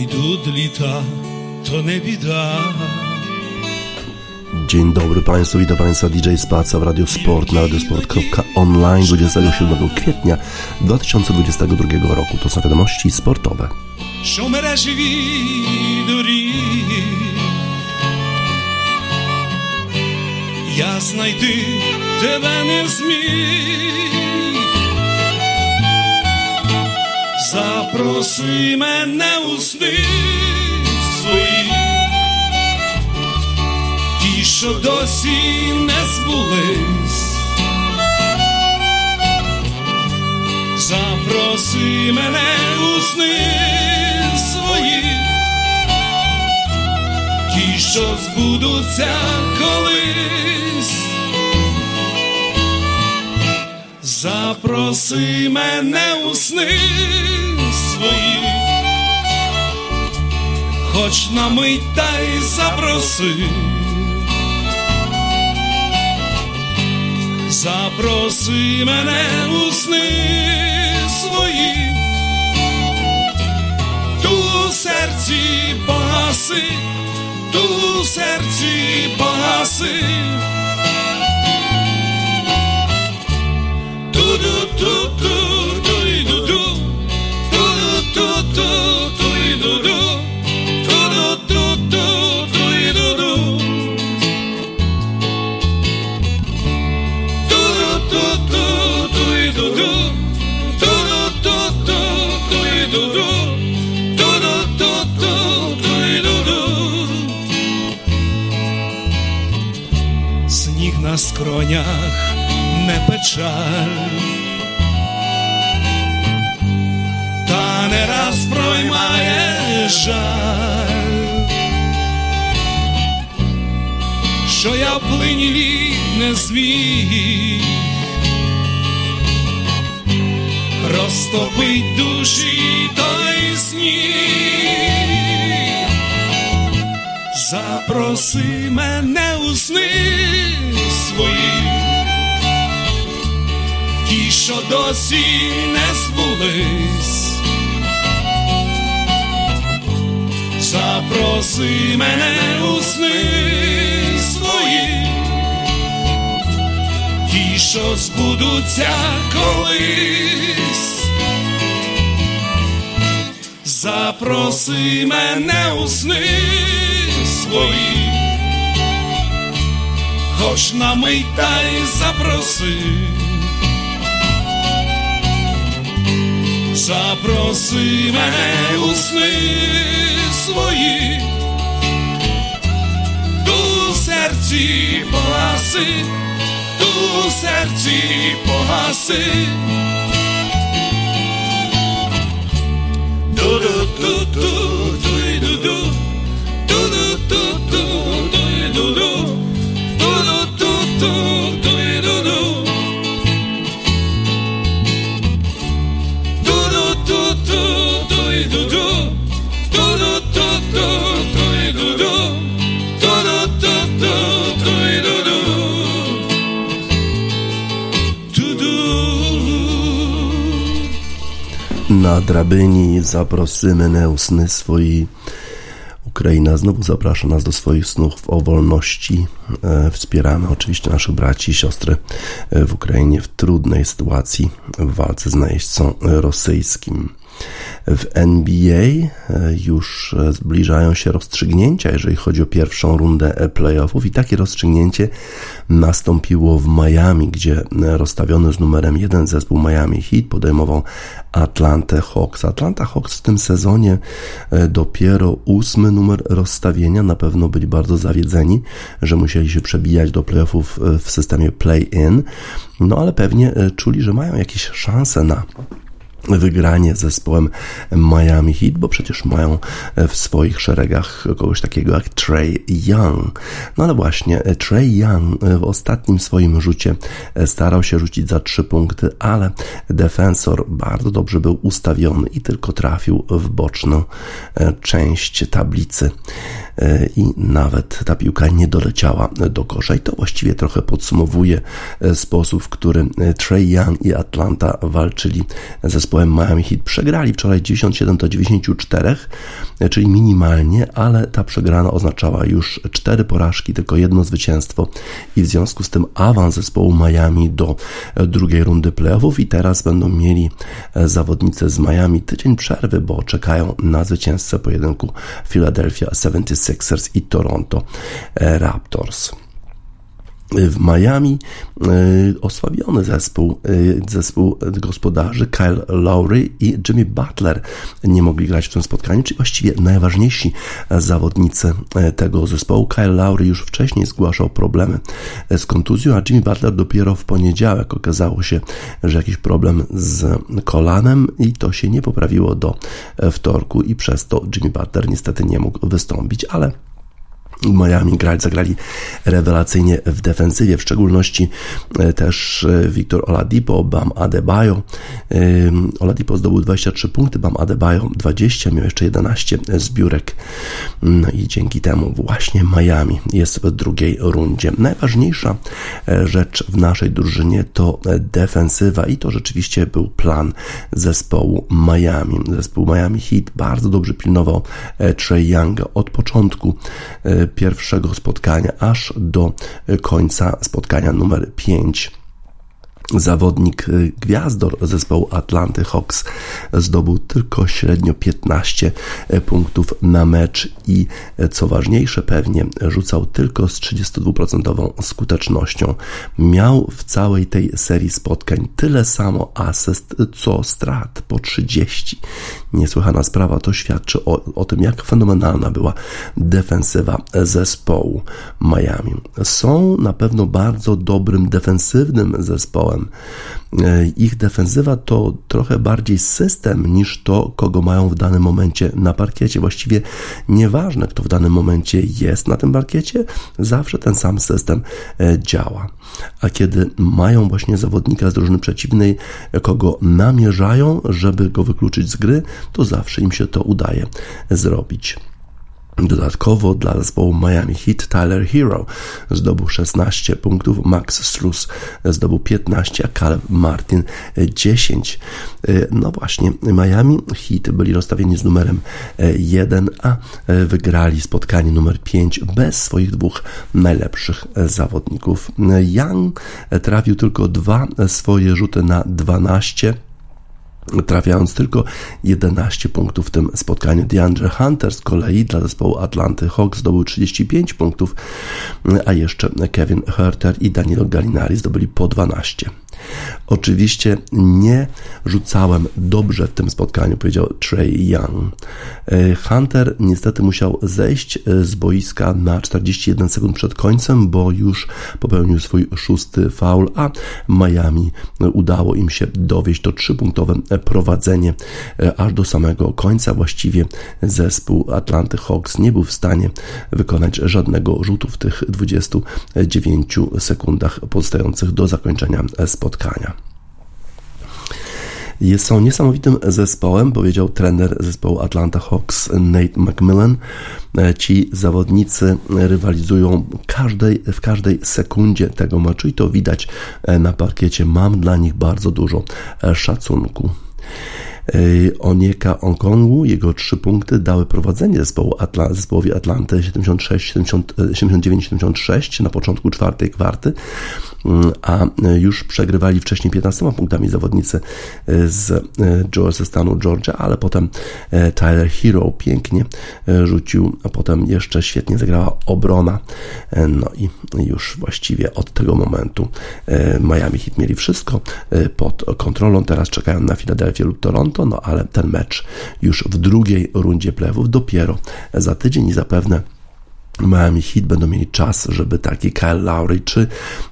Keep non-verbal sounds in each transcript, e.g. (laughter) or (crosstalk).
Idąc lita, to nie bida. Dzień dobry Państwu, witam Państwa DJ Spaca w Radio Sport na radiosport.online 27 kwietnia 2022 roku. To są wiadomości sportowe. Szumera duri Ja znajdę nie zmienię Запроси мене у сни свої Ті, що досі не збулись. Запроси мене у сни свої, ті, що збудуться колись. Запроси мене у сни свої, хоч на мить та й запроси. Запроси мене у сни свої, ту в серці погаси, ту в серці погаси. tudo, tudo. Не печаль, та не раз проймає жаль, що я плині не зміг. Розтопить душі той сніг. Запроси мене у сни свої, ті, що досі не збулись. Запроси мене у сни свої, ті, що збудуться колись. Запроси мене у сни свої, хоч на мить та й запроси. Запроси мене у сни свої, ту серці погаси, ту серці погаси. Ду-ду-ду-ду, ду-ду-ду, Na drabyni zaprosy menę sny swoi. Ukraina znowu zaprasza nas do swoich snów o wolności. E, Wspieramy oczywiście naszych braci i siostry e, w Ukrainie w trudnej sytuacji w walce z najeźdźcą rosyjskim. W NBA e, już e, zbliżają się rozstrzygnięcia, jeżeli chodzi o pierwszą rundę e, playoffów, i takie rozstrzygnięcie nastąpiło w Miami, gdzie rozstawiony z numerem jeden zespół Miami Heat podejmował Atlantę Hawks. Atlanta Hawks w tym sezonie dopiero ósmy numer rozstawienia. Na pewno byli bardzo zawiedzeni, że musieli się przebijać do playoffów w systemie play-in, no ale pewnie czuli, że mają jakieś szanse na wygranie z zespołem Miami Heat, bo przecież mają w swoich szeregach kogoś takiego jak Trey Young. No ale właśnie, Trey Young w ostatnim swoim rzucie starał się rzucić za trzy punkty, ale defensor bardzo dobrze był ustawiony i tylko trafił w boczną część tablicy. i nawet ta piłka nie doleciała do kosza. I to właściwie trochę podsumowuje sposób, w którym Trey Young i Atlanta walczyli z zespołem Miami Heat. Przegrali wczoraj 97 do 94, czyli minimalnie, ale ta przegrana oznaczała już cztery porażki, tylko jedno zwycięstwo i w związku z tym awans zespołu Miami do drugiej rundy playoffów i teraz będą mieli zawodnicy z Miami tydzień przerwy, bo czekają na zwycięzcę pojedynku Philadelphia 76ers i Toronto Raptors w Miami e, osłabiony zespół, e, zespół gospodarzy Kyle Lowry i Jimmy Butler nie mogli grać w tym spotkaniu, czyli właściwie najważniejsi zawodnicy e, tego zespołu. Kyle Lowry już wcześniej zgłaszał problemy z kontuzją, a Jimmy Butler dopiero w poniedziałek okazało się, że jakiś problem z kolanem i to się nie poprawiło do wtorku i przez to Jimmy Butler niestety nie mógł wystąpić, ale Miami grali, zagrali rewelacyjnie w defensywie, w szczególności e, też Victor e, Oladipo, Bam Adebayo. Oladipo zdobył 23 punkty, Bam Adebayo 20, miał jeszcze 11 zbiórek. No i dzięki temu właśnie Miami jest w drugiej rundzie. Najważniejsza e, rzecz w naszej drużynie to defensywa i to rzeczywiście był plan zespołu Miami. Zespół Miami Heat bardzo dobrze pilnował Trey Younga od początku pierwszego spotkania aż do końca spotkania numer 5 zawodnik y, gwiazdor zespołu Atlanty Hawks zdobył tylko średnio 15 e, punktów na mecz i e, co ważniejsze pewnie rzucał tylko z 32% skutecznością. Miał w całej tej serii spotkań tyle samo asyst co strat po 30. Niesłychana sprawa to świadczy o, o tym jak fenomenalna była defensywa zespołu Miami. Są na pewno bardzo dobrym defensywnym zespołem ich defensywa to trochę bardziej system niż to, kogo mają w danym momencie na parkiecie. Właściwie nieważne, kto w danym momencie jest na tym parkiecie, zawsze ten sam system e, działa. A kiedy mają właśnie zawodnika z drużyny przeciwnej, kogo namierzają, żeby go wykluczyć z gry, to zawsze im się to udaje zrobić. Dodatkowo dla zespołu Miami Heat Tyler Hero zdobył 16 punktów, Max Struz zdobył 15, a Caleb Martin 10. No właśnie, Miami Heat byli rozstawieni z numerem 1, a wygrali spotkanie numer 5 bez swoich dwóch najlepszych zawodników. Young trafił tylko dwa swoje rzuty na 12 trafiając tylko 11 punktów w tym spotkaniu. DeAndre Hunter z kolei dla zespołu Atlanty Hawks zdobył 35 punktów, a jeszcze Kevin Herter i Danilo Gallinari zdobyli po 12. Oczywiście nie rzucałem dobrze w tym spotkaniu, powiedział Trey Young. E, Hunter niestety musiał zejść e, z boiska na 41 sekund przed końcem, bo już popełnił swój szósty faul, a Miami udało im się dowieść to trzypunktowe prowadzenie e, aż do samego końca. Właściwie zespół Atlanty Hawks nie był w stanie wykonać żadnego rzutu w tych 29 sekundach pozostających do zakończenia spotkania spotkania. Jest, są niesamowitym zespołem, powiedział trener zespołu Atlanta Hawks Nate McMillan. E, ci zawodnicy rywalizują każdej, w każdej sekundzie tego meczu i to widać e, na parkiecie. Mam dla nich bardzo dużo e, szacunku. Onieka Onkongu, jego trzy punkty dały prowadzenie zespołu Atla, zespołowi Atlanty 79-76 na początku czwartej kwarty a już przegrywali wcześniej 15 punktami zawodnicy e, z, e, ze stanu Georgia, ale potem e, Tyler Hero pięknie rzucił, a potem jeszcze świetnie zagrała obrona. No i już właściwie od tego momentu Miami Heat mieli wszystko pod kontrolą. Teraz czekają na Filadelfię lub Toronto, no ale ten mecz już w drugiej rundzie playoffów dopiero za tydzień i zapewne Miami Heat będą mieli czas, żeby taki Kyle Lowry czy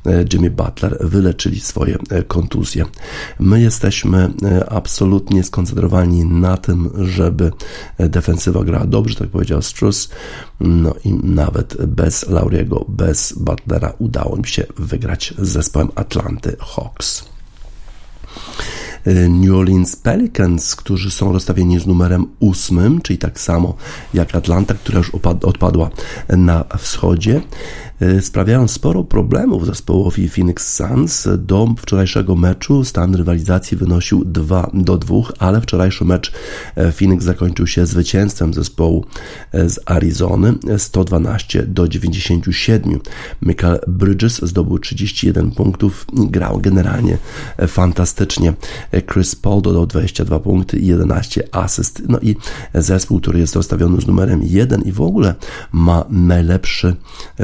e, Jimmy Butler wyleczyli swoje e, kontuzje. My jesteśmy e, absolutnie skoncentrowani na tym, żeby defensywa grała dobrze, tak powiedział Struz. No i nawet bez Lauriego, bez Butlera udało mi się wygrać z zespołem Atlanty Hawks. New Orleans Pelicans, którzy są rozstawieni z numerem ósmym, czyli tak samo jak Atlanta, która już odpadła na wschodzie. Y, sprawiają sporo problemów zespołowi Phoenix Suns. Do wczorajszego meczu stan rywalizacji wynosił 2 do 2, ale wczorajszy mecz e, Phoenix zakończył się zwycięstwem zespołu e, z Arizony 112 do 97. Michael Bridges zdobył 31 punktów i grał generalnie e, fantastycznie. Chris Paul dodał 22 punkty i 11 asyst. No i zespół, który jest rozstawiony z numerem 1 i w ogóle ma najlepszy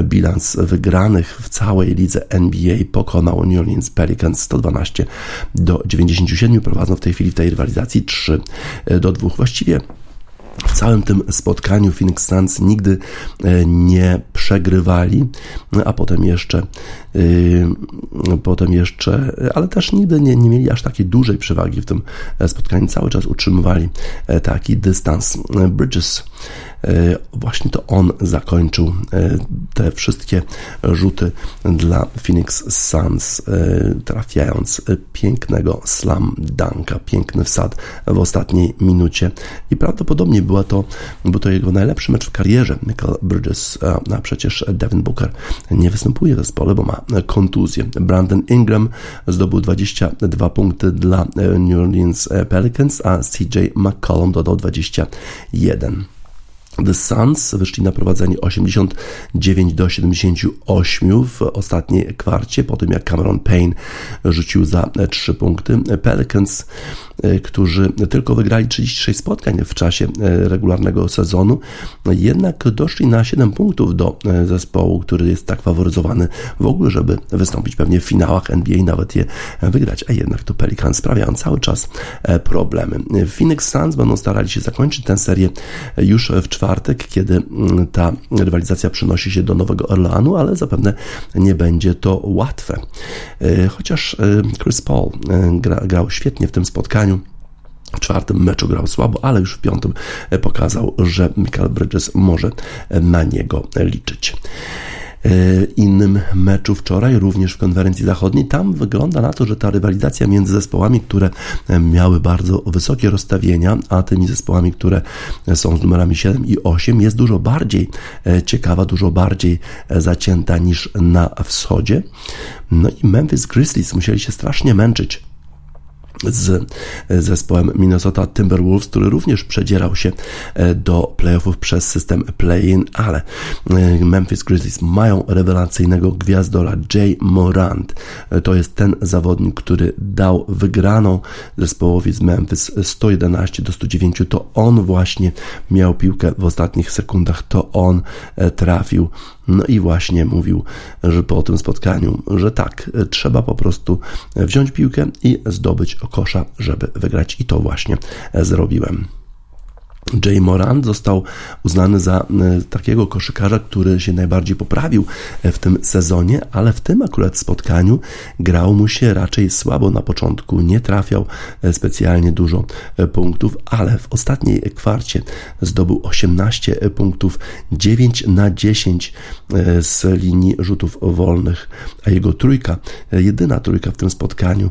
bilans wygranych w całej lidze NBA pokonał New Orleans Pelicans 112 do 97. Prowadzą w tej chwili w tej rywalizacji 3 do 2. Właściwie w całym tym spotkaniu Phoenix Suns nigdy e, nie przegrywali, a potem jeszcze, e, potem jeszcze, ale też nigdy nie, nie mieli aż takiej dużej przewagi w tym spotkaniu. Cały czas utrzymywali e, taki dystans. Bridges E, właśnie to on zakończył e, te wszystkie rzuty dla Phoenix Suns, e, trafiając pięknego slam dunka, piękny wsad w ostatniej minucie i prawdopodobnie była to, był to jego najlepszy mecz w karierze. Michael Bridges, a przecież Devin Booker nie występuje w zespole, bo ma kontuzję. Brandon Ingram zdobył 22 punkty dla New Orleans Pelicans, a CJ McCollum dodał 21. The Suns wyszli na prowadzenie 89 do 78 w ostatniej kwarcie, po tym jak Cameron Payne rzucił za 3 punkty. Pelicans, którzy tylko wygrali 36 spotkań w czasie e, regularnego sezonu, jednak doszli na 7 punktów do e, zespołu, który jest tak faworyzowany w ogóle, żeby wystąpić pewnie w finałach NBA i nawet je wygrać, a jednak to Pelicans sprawiają cały czas problemy. Phoenix Suns będą starali się zakończyć tę serię już w czwartek, kiedy mm, ta rywalizacja przenosi się do Nowego Orleanu, ale zapewne nie będzie to łatwe. E, chociaż e, Chris Paul e, gra, grał świetnie w tym spotkaniu. W czwartym meczu grał słabo, ale już w piątym pokazał, że Michael Bridges może na niego liczyć. E, innym meczu wczoraj, również w konferencji zachodniej. Tam wygląda na to, że ta rywalizacja między zespołami, które e, miały bardzo wysokie rozstawienia, a tymi zespołami, które są z numerami 7 i 8, jest dużo bardziej e, ciekawa, dużo bardziej zacięta niż na wschodzie. No i Memphis Grizzlies musieli się strasznie męczyć z zespołem Minnesota Timberwolves, który również przedzierał się e, do playoffów przez system play-in, ale e, Memphis Grizzlies mają rewelacyjnego gwiazdora Jay Morant. E, to jest ten zawodnik, który dał wygraną zespołowi z Memphis 111 do 109. To on właśnie miał piłkę w ostatnich sekundach, to on trafił no i właśnie mówił, że po tym spotkaniu, że tak, trzeba po prostu wziąć piłkę i zdobyć kosza, żeby wygrać. I to właśnie zrobiłem. Jay Moran został uznany za e, takiego koszykarza, który się najbardziej poprawił e, w tym sezonie, ale w tym akurat spotkaniu grał mu się raczej słabo. Na początku, nie trafiał e, specjalnie dużo punktów, ale w ostatniej kwarcie zdobył 18 punktów, 9 na 10 z linii rzutów wolnych, a jego trójka, jedyna trójka w tym spotkaniu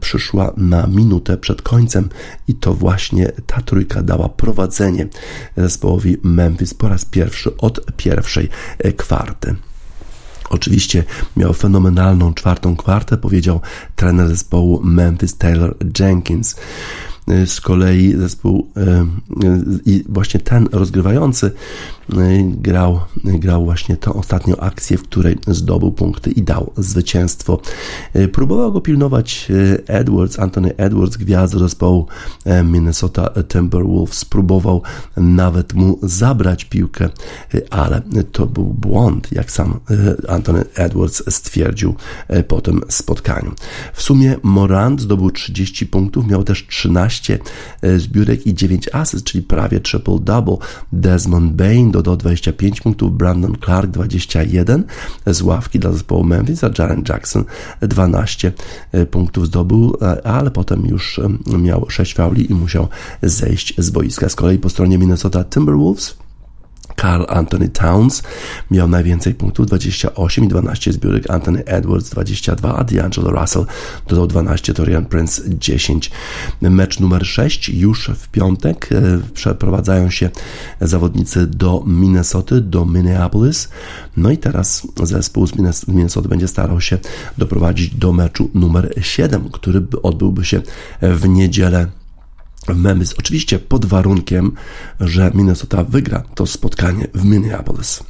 przyszła na minutę przed końcem i to właśnie ta trójka dała prowadzenie zespołowi Memphis po raz pierwszy od pierwszej kwarty. Oczywiście miał fenomenalną czwartą kwartę, powiedział trener zespołu Memphis Taylor Jenkins. Z kolei zespół e, e, i właśnie ten rozgrywający grał, grał właśnie tę ostatnią akcję, w której zdobył punkty i dał zwycięstwo. E, próbował go pilnować Edwards, Anthony Edwards, gwiazda zespołu Minnesota Timberwolves. Próbował nawet mu zabrać piłkę, ale to był błąd, jak sam Anthony Edwards stwierdził po tym spotkaniu. W sumie Morant zdobył 30 punktów, miał też 13 zbiórek i 9 asyst, czyli prawie triple-double. Desmond Bain dodał 25 punktów, Brandon Clark 21 z ławki dla zespołu Memphis, a Jaren Jackson 12 e, punktów zdobył, e, ale potem już e, miał 6 fauli i musiał zejść z boiska. Z kolei po stronie Minnesota Timberwolves Carl Anthony Towns miał najwięcej punktów, 28 i 12 zbiórek, Anthony Edwards 22, a D'Angelo Russell dodał 12, Torian Prince 10. Mecz numer 6 już w piątek. E, przeprowadzają się zawodnicy do Minnesoty, do Minneapolis. No i teraz zespół z Minnesota będzie starał się doprowadzić do meczu numer 7, który odbyłby się w niedzielę w Memphis. Oczywiście pod warunkiem, że Minnesota wygra to spotkanie w Minneapolis.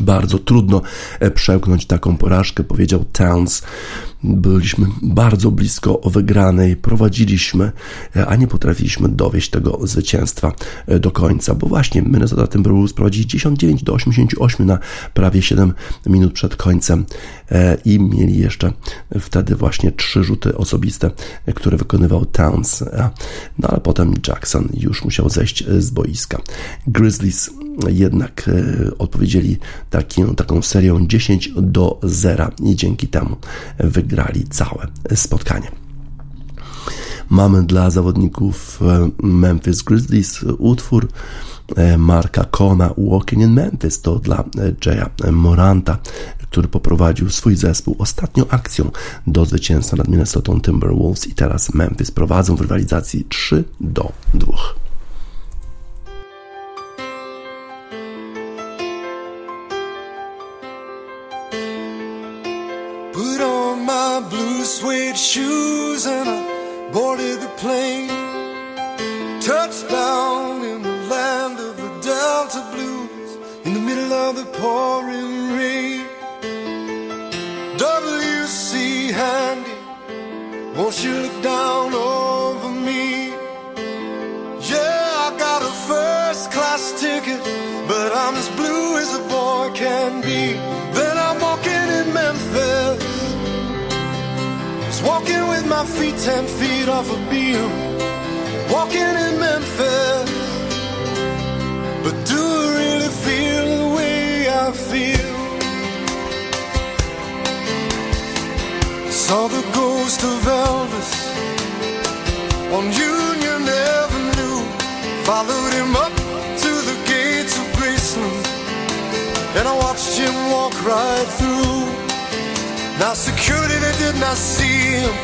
Bardzo trudno e, przełknąć taką porażkę, powiedział Towns. Byliśmy bardzo blisko wygranej, prowadziliśmy, e, a nie potrafiliśmy dowieść tego zwycięstwa e, do końca, bo właśnie Minnesota Timberwolves prowadzili 19 do 88 na prawie 7 minut przed końcem i mieli jeszcze wtedy właśnie trzy rzuty osobiste, które wykonywał Towns. No ale potem Jackson już musiał zejść z boiska. Grizzlies jednak e, odpowiedzieli takim, taką serią 10 do 0 i dzięki temu wygrali całe spotkanie. Mamy dla zawodników e, Memphis Grizzlies utwór e, Marka Kona Walking in Memphis to dla Jaya Moranta, który poprowadził swój zespół ostatnią akcją do zwycięstwa nad Minnesota Timberwolves i teraz Memphis prowadzą w rywalizacji 3 do 2. Suede shoes and I boarded the plane. Touchdown in the land of the Delta Blues in the middle of the pouring rain. WC Handy, won't you look down over me? Yeah, I got a first class ticket, but I'm as blue as a boy can be. Walking with my feet ten feet off a beam. Walking in Memphis. But do I really feel the way I feel? Saw the ghost of Elvis on Union Avenue. Followed him up to the gates of Graceland. And I watched him walk right through. Now security, they did not see him.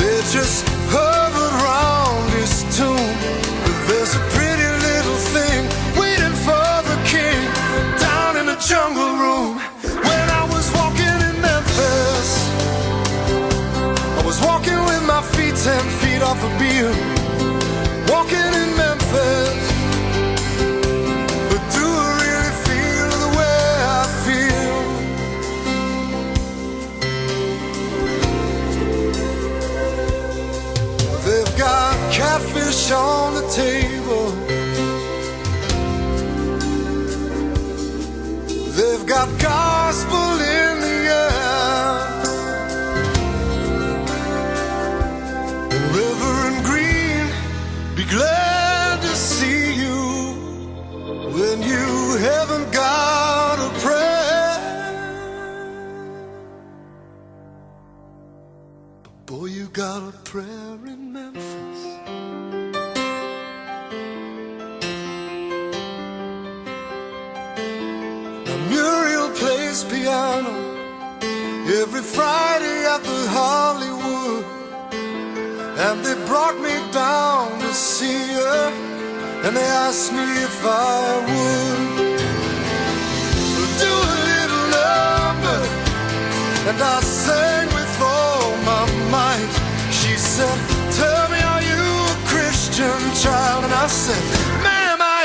They just hovered around his tomb. But there's a pretty little thing waiting for the king down in the jungle room. When I was walking in Memphis, I was walking with my feet ten feet off a beam. On the table. They've got gospel in the air. Reverend Green, be glad to see you when you haven't got a prayer. But boy, you got a prayer in piano every Friday at the Hollywood. And they brought me down to see her, and they asked me if I would do a little number. And I sang with all my might. She said, Tell me, are you a Christian child? And I said, Ma'am, I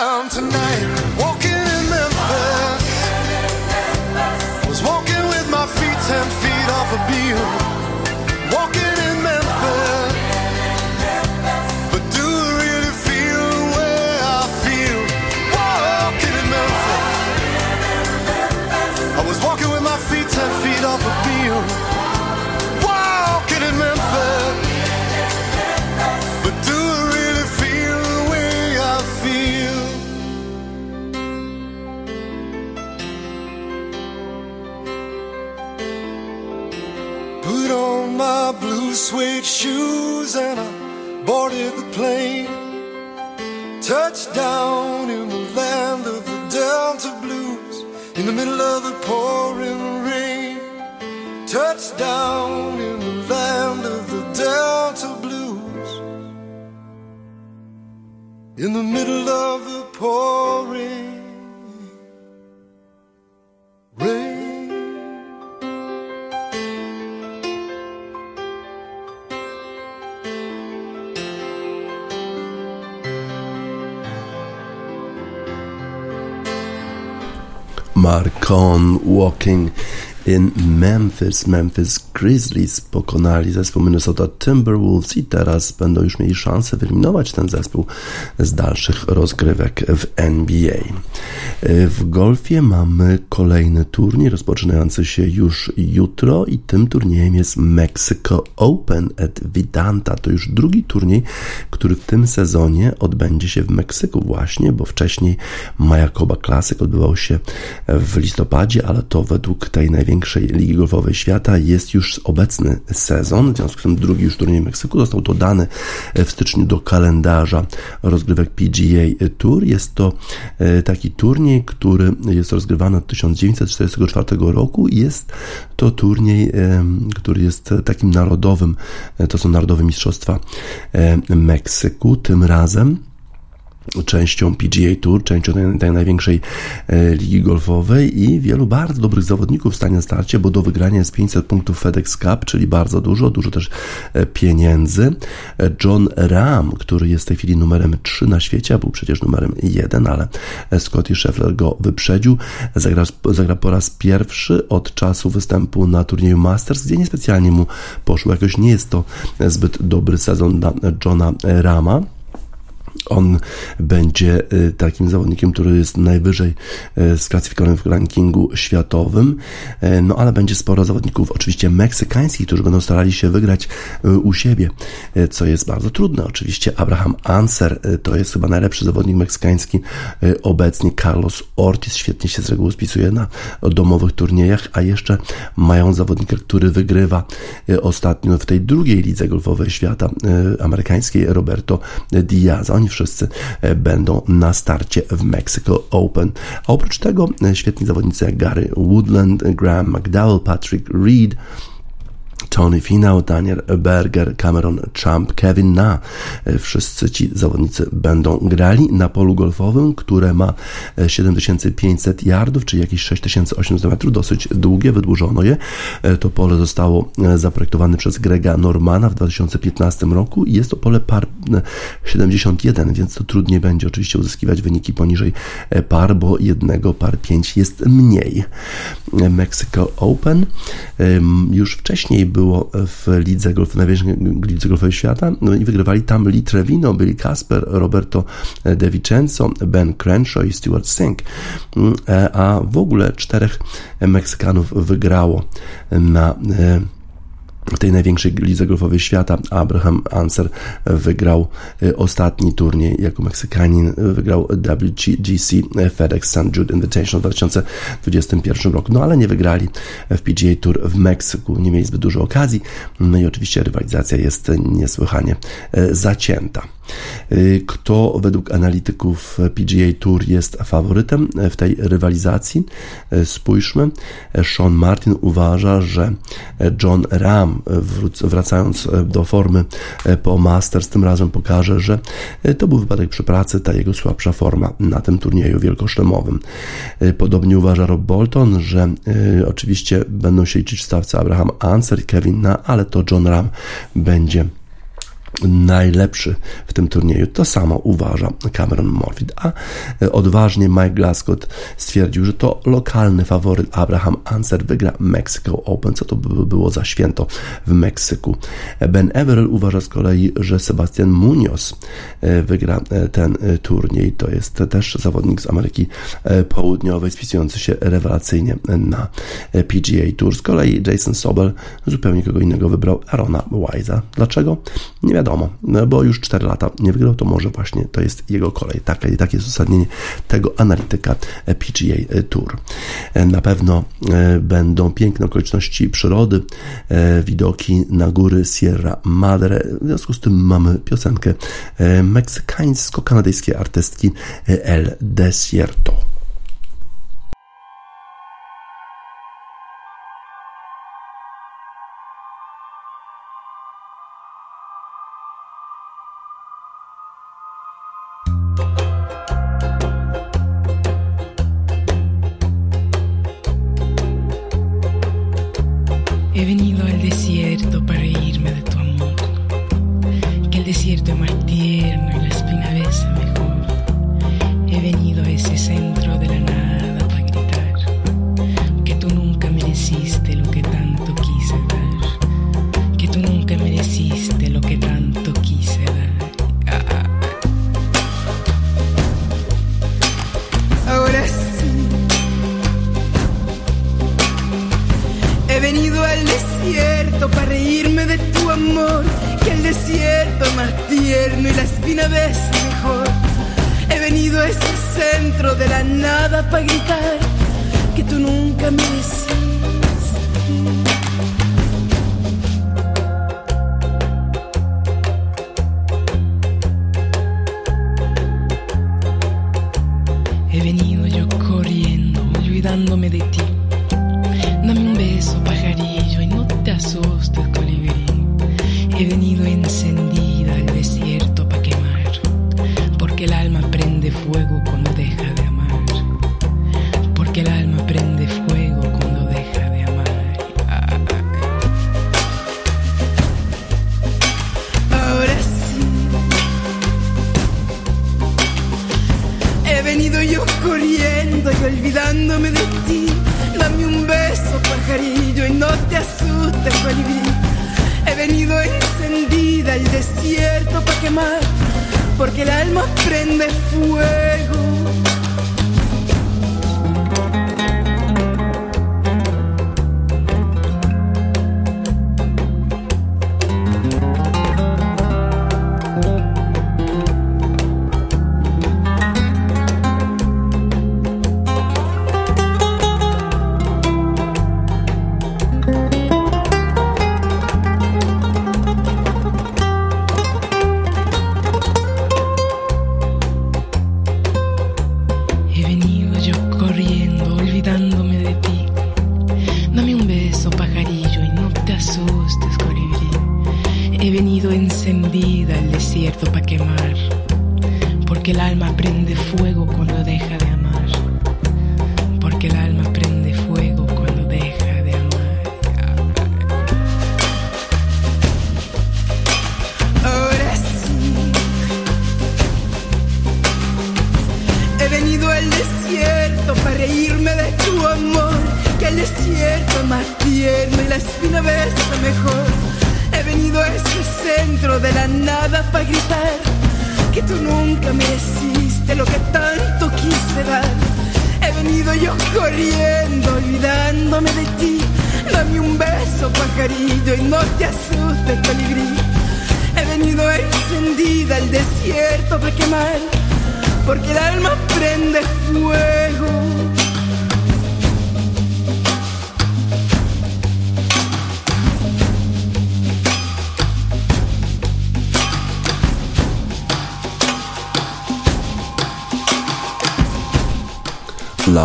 am tonight. Ten feet off a beam, In the middle of the pouring rain. Marcon Walking in Memphis. Memphis Grizzlies pokonali zespół Minnesota Timberwolves i teraz będą już mieli szansę wyeliminować ten zespół z dalszych rozgrywek w NBA. W golfie mamy kolejny turniej rozpoczynający się już jutro i tym turniejem jest Mexico Open at Vidanta. To już drugi turniej, który w tym sezonie odbędzie się w Meksyku właśnie, bo wcześniej Mayakoba Classic odbywał się w listopadzie, ale to według tej największej ligi golfowej świata jest już obecny sezon, w związku z tym drugi już turniej Meksyku został dodany w styczniu do kalendarza rozgrywek PGA Tour. Jest to e, taki turniej, który jest rozgrywany od 1944 roku i jest to turniej, e, który jest takim narodowym, e, to są Narodowe Mistrzostwa Meksyku. Tym razem częścią PGA Tour, częścią tej, tej największej e, ligi golfowej i wielu bardzo dobrych zawodników stanie na starcie, bo do wygrania jest 500 punktów FedEx Cup, czyli bardzo dużo, dużo też e, pieniędzy. E, John Ram, który jest w tej chwili numerem 3 na świecie, a był przecież numerem 1, ale Scotty Scheffler go wyprzedził. Zagra, zagra po raz pierwszy od czasu występu na turnieju Masters, gdzie niespecjalnie mu poszło. Jakoś nie jest to zbyt dobry sezon dla Johna Rama. On będzie y, takim zawodnikiem, który jest najwyżej y, sklasyfikowany w rankingu światowym, y, no ale będzie sporo zawodników, oczywiście meksykańskich, którzy będą starali się wygrać u siebie, co jest bardzo trudne. Oczywiście Abraham Anser to jest chyba najlepszy zawodnik meksykański obecnie. Carlos Ortiz świetnie się z reguły spisuje na domowych turniejach, a jeszcze mają zawodnika, który wygrywa ostatnio w tej drugiej lidze golfowej świata amerykańskiej, Roberto Diaz. Oni wszyscy e, będą na starcie w Mexico Open. A oprócz tego e, świetni zawodnicy Gary Woodland, Graham McDowell, Patrick Reed, Tony Finau, Daniel Berger, Cameron Champ, Kevin Na. E, wszyscy ci zawodnicy będą grali na polu golfowym, które ma 7500 yardów, czyli jakieś 6800 metrów, dosyć długie, wydłużono je. To pole zostało zaprojektowane przez Grega Normana w 2015 roku i jest to pole par 71, więc to trudniej będzie oczywiście uzyskiwać wyniki poniżej e, par, bo jednego par 5 jest mniej. Mexico Open już wcześniej było w lidze golf, największej lidze golfowej świata. No i wygrywali tam Lee Trevino, byli Kasper, Roberto De Vicenzo, Ben Crenshaw i Stuart Sink, mm, e, a w ogóle czterech Meksykanów wygrało na e, tej największej lidze golfowej świata Abraham Anser wygrał y, ostatni turniej jako Meksykanin, wygrał WGC FedEx St. Jude Invitational w 2021 roku, no ale nie wygrali w PGA Tour w Meksyku, nie mieli zbyt dużo okazji, no i oczywiście rywalizacja jest niesłychanie y, zacięta. Y, kto według analityków PGA Tour jest faworytem w tej rywalizacji? Spójrzmy. Sean Martin uważa, że John Ram wracając do formy po Masters, tym razem pokaże, że to był wypadek przy pracy, ta jego słabsza forma na tym turnieju wielkoszlemowym. Podobnie uważa Rob Bolton, że oczywiście będą się liczyć w stawce Abraham Anser i Kevin Na, ale to John Ram będzie najlepszy w tym turnieju. To samo uważa Cameron Morfit. A e, odważnie Mike Glasgow stwierdził, że to lokalny faworyt Abraham Anser wygra Mexico Open, co to by było za święto w Meksyku. Ben Everill uważa z kolei, że Sebastian Munoz e, wygra e, ten turniej. To jest też zawodnik z Ameryki Południowej, spisujący się rewelacyjnie na PGA Tour. Z kolei Jason Sobel zupełnie kogo innego wybrał Arona Wise'a. Dlaczego? Nie wiadomo, bo już 4 lata nie wygrał, to może właśnie to jest jego kolej. Takie, takie jest uzasadnienie tego analityka PGA Tour. Na pewno e, będą piękne okoliczności przyrody, e, widoki na góry Sierra Madre. W związku z tym mamy piosenkę e, meksykańsko-kanadyjskiej artystki El Desierto.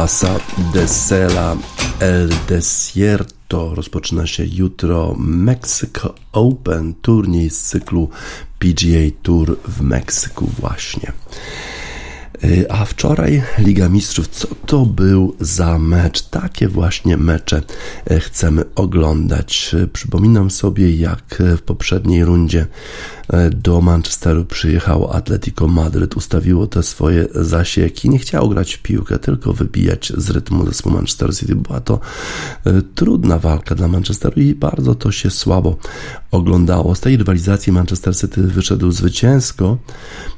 Plaza de Sela El Desierto rozpoczyna się jutro Mexico Open, turniej z cyklu PGA Tour w Meksyku właśnie. Y, A wczoraj Liga Mistrzów, co to był za mecz? Takie właśnie mecze e, chcemy oglądać. E, Przypominam sobie, jak w poprzedniej rundzie e, do Manchesteru przyjechało Atletico Madryt, ustawiło te swoje zasieki, nie chciało grać w piłkę, tylko wybijać z rytmu zespół Manchester City. Była to trudna walka dla Manchesteru i bardzo to się słabo oglądało. Z tej rywalizacji Manchester City wyszedł zwycięsko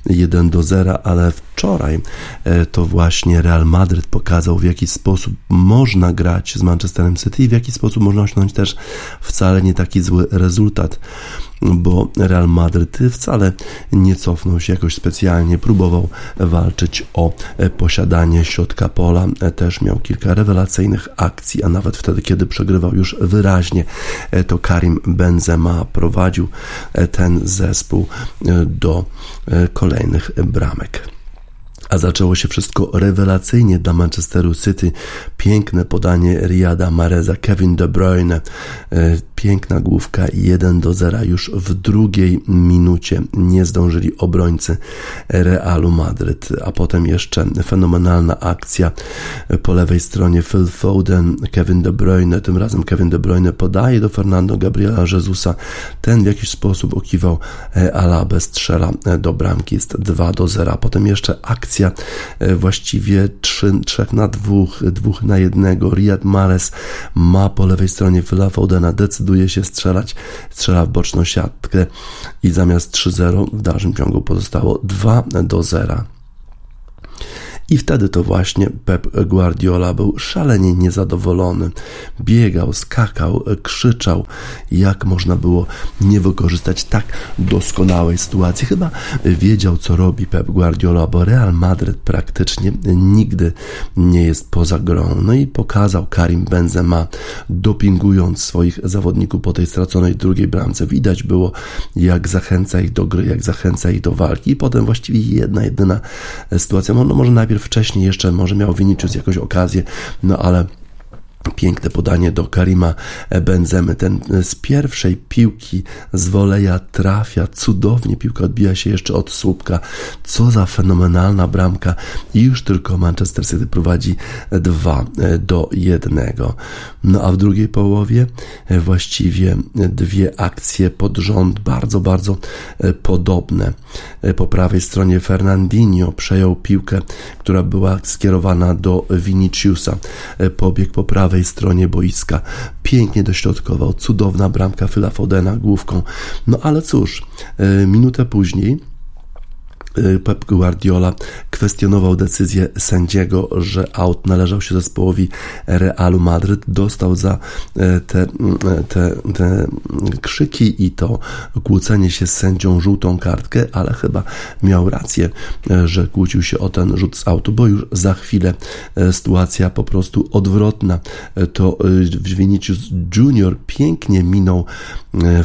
1 do 0, ale wczoraj to właśnie Real Madryt pokazał, w jaki sposób można grać z Manchesterem City i w jaki sposób można osiągnąć też wcale nie taki zły rezultat bo Real Madryt wcale nie cofnął się jakoś specjalnie, próbował walczyć o posiadanie środka pola, też miał kilka rewelacyjnych akcji, a nawet wtedy, kiedy przegrywał już wyraźnie, to Karim Benzema prowadził ten zespół do kolejnych bramek a zaczęło się wszystko rewelacyjnie dla Manchesteru City. Piękne podanie Riada Mareza, Kevin De Bruyne, piękna główka 1 do 0 już w drugiej minucie nie zdążyli obrońcy Realu Madryt, a potem jeszcze fenomenalna akcja po lewej stronie. Phil Foden, Kevin De Bruyne, tym razem Kevin De Bruyne podaje do Fernando Gabriela Jezusa, ten w jakiś sposób okiwał Alabę, strzela do bramki, jest 2 do 0, a potem jeszcze akcja właściwie 3, 3 na 2, 2 na 1, Riyad Mahrez ma po lewej stronie Phila Fodena, decyduje się strzelać, strzela w boczną siatkę i zamiast 3-0 w dalszym ciągu pozostało 2 do 0. I wtedy to właśnie Pep Guardiola był szalenie niezadowolony. Biegał, skakał, krzyczał, jak można było nie wykorzystać tak doskonałej sytuacji. Chyba wiedział, co robi Pep Guardiola, bo Real Madryt praktycznie nigdy nie jest poza grą. No i pokazał Karim Benzema, dopingując swoich zawodników po tej straconej drugiej bramce. Widać było, jak zachęca ich do gry, jak zachęca ich do walki. I potem właściwie jedna, jedyna sytuacja, no, no może najpierw wcześniej jeszcze, może miał Vinicius jakąś okazję, no ale Piękne podanie do Karima Benzemy. Ten z pierwszej piłki z woleja trafia cudownie. Piłka odbija się jeszcze od słupka. Co za fenomenalna bramka. I już tylko Manchester City prowadzi 2 do 1. No a w drugiej połowie właściwie dwie akcje pod rząd, bardzo, bardzo podobne. Po prawej stronie Fernandinho przejął piłkę, która była skierowana do Viniciusa. Pobiegł po prawej prawej stronie boiska. Pięknie dośrodkował, cudowna bramka Fyla Fodena główką. No ale cóż, e, minutę później Pep Guardiola kwestionował decyzję sędziego, że aut należał się zespołowi Realu Madryt. Dostał za y, te, y, te, te krzyki i to kłócenie się z sędzią żółtą kartkę, ale chyba miał rację, że kłócił się o ten rzut z autu, bo już za chwilę sytuacja po prostu odwrotna. To Vinicius Junior pięknie minął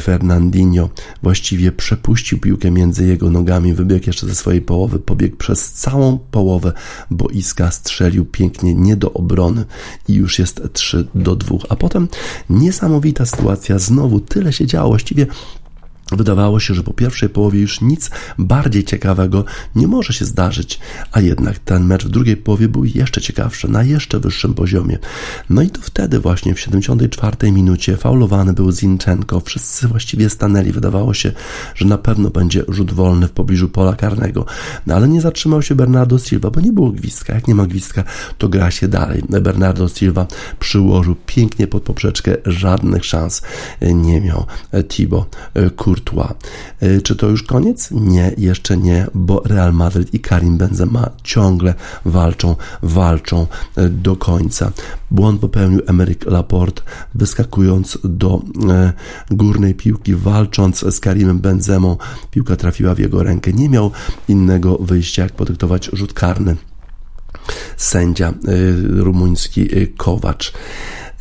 Fernandinho, właściwie przepuścił piłkę między jego nogami, wybiegł jeszcze ze swojej połowy, pobiegł przez całą połowę boiska, strzelił pięknie nie do obrony i już jest 3 do 2. A potem niesamowita sytuacja, znowu tyle się działo, właściwie Wydawało się, że po pierwszej połowie już nic bardziej ciekawego nie może się zdarzyć, a jednak ten mecz w drugiej połowie był jeszcze ciekawszy, na jeszcze wyższym poziomie. No i to wtedy właśnie w 74 minucie faulowany był Zinchenko. Wszyscy właściwie stanęli. Wydawało się, że na pewno będzie rzut wolny w pobliżu pola karnego. No ale nie zatrzymał się Bernardo Silva, bo nie było gwizdka. Jak nie ma gwizdka, to gra się dalej. Bernardo Silva przyłożył pięknie pod poprzeczkę, żadnych szans nie miał Thibaut Courtois. Y, czy to już koniec? Nie, jeszcze nie, bo Real Madrid i Karim Benzema ciągle walczą, walczą y, do końca. Błąd popełnił Emerick Laporte, wyskakując do y, górnej piłki, walcząc z Karimem Benzemą. Piłka trafiła w jego rękę. Nie miał innego wyjścia, jak podyktować rzut karny sędzia rumuński Kowacz.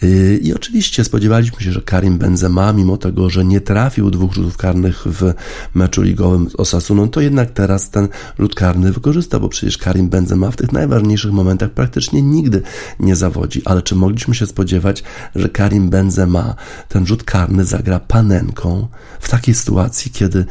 Y, I oczywiście spodziewaliśmy się, że Karim Benzema, mimo tego, że nie trafił dwóch rzutów karnych w meczu ligowym z Osasuną, to jednak teraz ten rzut karny wykorzysta, bo przecież Karim Benzema w tych najważniejszych momentach praktycznie nigdy nie zawodzi. Ale czy mogliśmy się spodziewać, że Karim Benzema ten rzut karny zagra panenką w takiej sytuacji, kiedy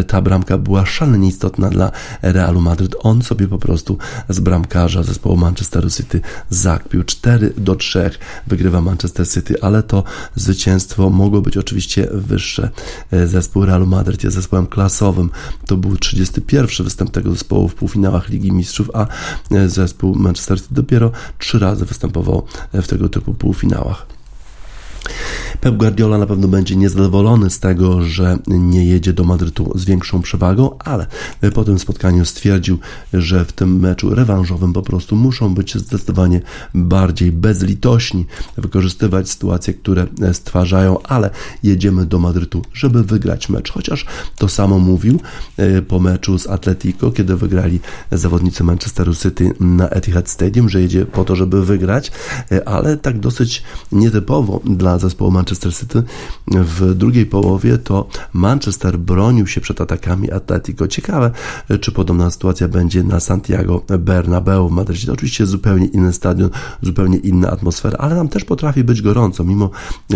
y, ta bramka była szalenie istotna dla Realu Madryt? On sobie po prostu z bramkarza zespołu Manchesteru City zakpił 4 do 3, wygrywa Manchester City, ale to zwycięstwo mogło być oczywiście wyższe. E, zespół Realu Madryt jest zespołem klasowym. To był 31 występ tego zespołu w półfinałach Ligi Mistrzów, a e, zespół Manchester City dopiero trzy razy występował w tego typu półfinałach. Pep Guardiola na pewno będzie niezadowolony z tego, że nie jedzie do Madrytu z większą przewagą, ale po tym spotkaniu stwierdził, że w tym meczu rewanżowym po prostu muszą być zdecydowanie bardziej bezlitośni, wykorzystywać sytuacje, które stwarzają, ale jedziemy do Madrytu, żeby wygrać mecz. Chociaż to samo mówił e, po meczu z Atletico, kiedy wygrali zawodnicy Manchesteru City na Etihad Stadium, że jedzie po to, żeby wygrać, e, ale tak dosyć nietypowo dla zespołu Manchester City w drugiej połowie, to Manchester bronił się przed atakami Atletico. Ciekawe, czy podobna sytuacja będzie na Santiago Bernabeu w Madrycie. To oczywiście zupełnie inny stadion, zupełnie inna atmosfera, ale tam też potrafi być gorąco, mimo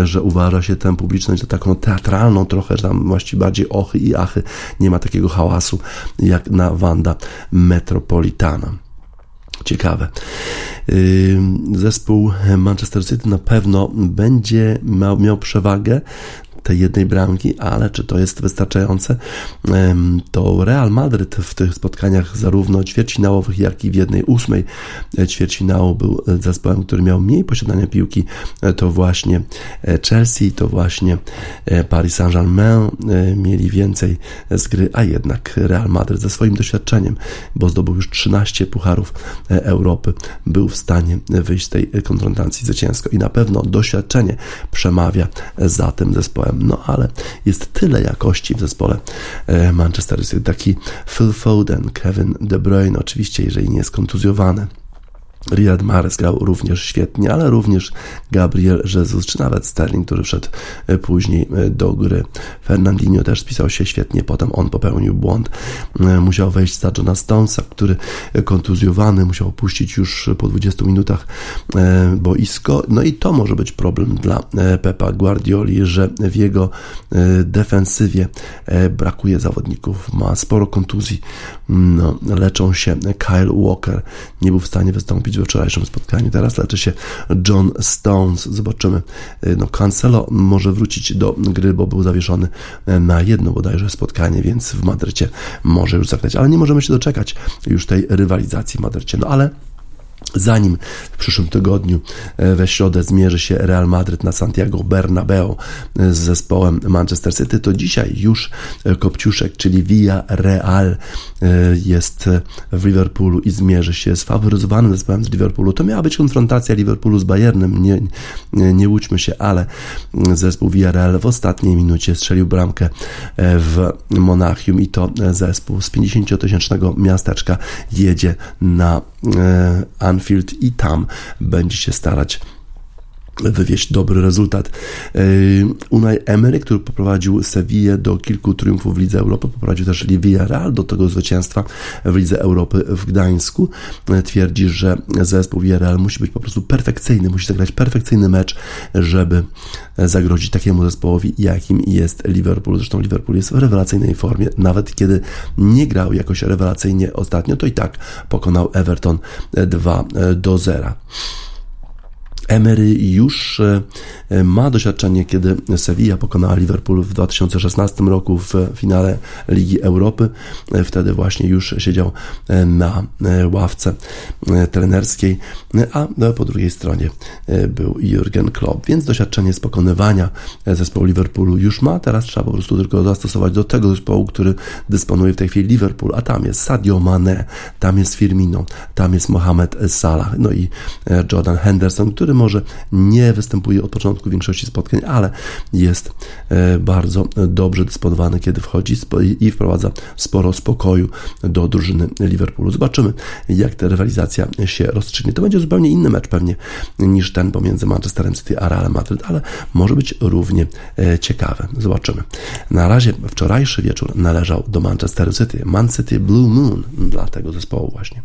że uważa się tę publiczność za taką teatralną trochę, że tam właściwie bardziej ochy i achy, nie ma takiego hałasu jak na Wanda Metropolitana. Ciekawe. Zespół Manchester City na pewno będzie miał, miał przewagę tej jednej bramki, ale czy to jest wystarczające? To Real Madryd w tych spotkaniach zarówno ćwierćfinałowych, jak i w jednej ósmej ćwierćfinału był zespołem, który miał mniej posiadania piłki, to właśnie Chelsea, to właśnie Paris Saint-Germain mieli więcej z gry, a jednak Real Madryd ze swoim doświadczeniem, bo zdobył już 13 pucharów Europy, był w stanie wyjść z tej konfrontacji zwycięsko i na pewno doświadczenie przemawia za tym zespołem. No ale jest tyle jakości w zespole e, Manchester City. Taki Phil Foden, Kevin De Bruyne, oczywiście, jeżeli nie jest kontuzjowany Riyad Mahrez grał również świetnie, ale również Gabriel Jesus, czy nawet Sterling, który wszedł e, później e, do gry. Fernandinho też spisał się świetnie, potem on popełnił błąd. E, musiał wejść za Johna Stonesa, który kontuzjowany musiał opuścić już po 20 minutach boisko. No i to może być problem dla Pepa Guardioli, że w jego defensywie brakuje zawodników. Ma sporo kontuzji. No, leczą się. Kyle Walker nie był w stanie wystąpić wystąpić we wczorajszym spotkaniu. Teraz leczy się John Stones. Zobaczymy. Y, no, Cancelo może wrócić do gry, bo był zawieszony y, na jedno bodajże spotkanie, więc w Madrycie może już zagrać. Ale nie możemy się doczekać już tej rywalizacji w Madrycie. No ale Zanim w przyszłym tygodniu e, we środę zmierzy się Real Madryt na Santiago Bernabeu e, z zespołem Manchester City, to dzisiaj już e, Kopciuszek, czyli Via Real jest w Liverpoolu i zmierzy się z faworyzowanym zespołem z Liverpoolu. To miała być konfrontacja Liverpoolu z Bayernem, nie, nie, nie łudźmy się, ale zespół Via Real w ostatniej minucie strzelił bramkę w Monachium i to zespół z 50-tysięcznego miasteczka jedzie na Anfield i tam będzie się starać wywieźć dobry rezultat. E, Unai Emery, który poprowadził Sevillę do kilku triumfów w Lidze Europy, poprowadził też Villarreal do tego zwycięstwa w Lidze Europy w Gdańsku. E, twierdzi, że zespół Villarreal musi być po prostu perfekcyjny, musi zagrać perfekcyjny mecz, żeby zagrozić takiemu zespołowi, jakim jest Liverpool. Zresztą Liverpool jest w rewelacyjnej formie. Nawet kiedy nie grał jakoś rewelacyjnie ostatnio, to i tak pokonał Everton 2 do 0. Emery już e, ma doświadczenie, kiedy Sevilla pokonała Liverpool w 2016 roku w finale Ligi Europy. E, wtedy właśnie już siedział e, na ławce trenerskiej, a po drugiej stronie był Jurgen Klopp, więc doświadczenie z pokonywania zespołu Liverpoolu już ma. Teraz trzeba po prostu tylko zastosować do tego zespołu, który dysponuje w tej chwili Liverpool, a tam jest Sadio Mane, tam jest Firmino, tam jest Mohamed Salah, no i Jordan Henderson, który może nie występuje od początku większości spotkań, ale jest e, bardzo dobrze dysponowany, kiedy wchodzi i wprowadza sporo spokoju do drużyny Liverpoolu. Zobaczymy, jak ta rywalizacja się rozstrzygnie. To będzie zupełnie inny mecz pewnie niż ten pomiędzy Manchesterem City a Real Madrid, ale może być równie e, ciekawy. Zobaczymy. Na razie wczorajszy wieczór należał do Manchesteru City. Man City Blue Moon dla tego zespołu właśnie.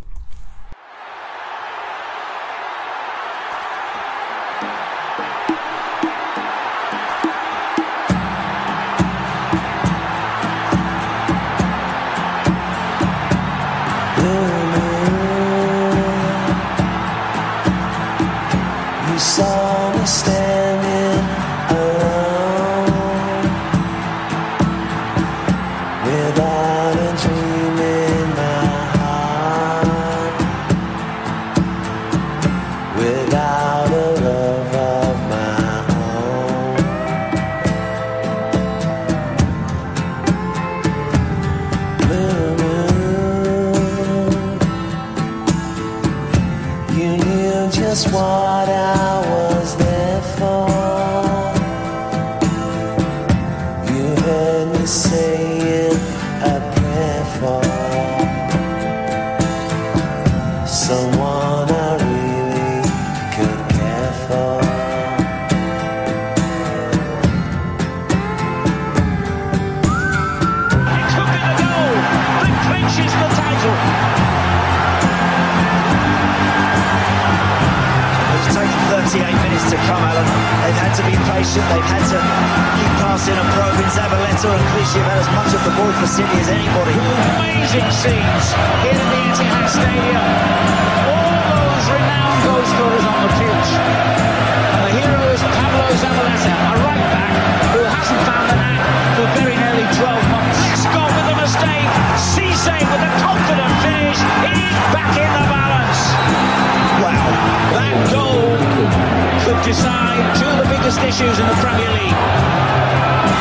issues in the Premier League.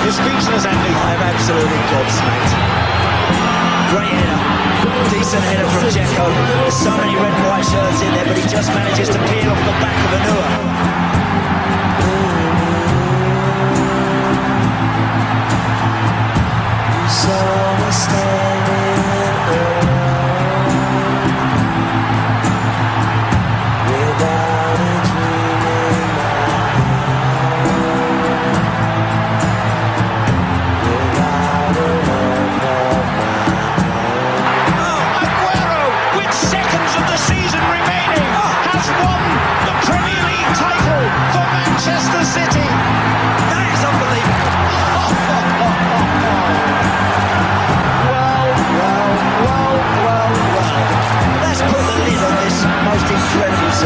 You're speechless, Andy. I'm absolutely gobsmacked. Great header. Decent header from Jacko. There's so many red and white shirts in there, but he just manages to peel off the back of Anua. So we're standing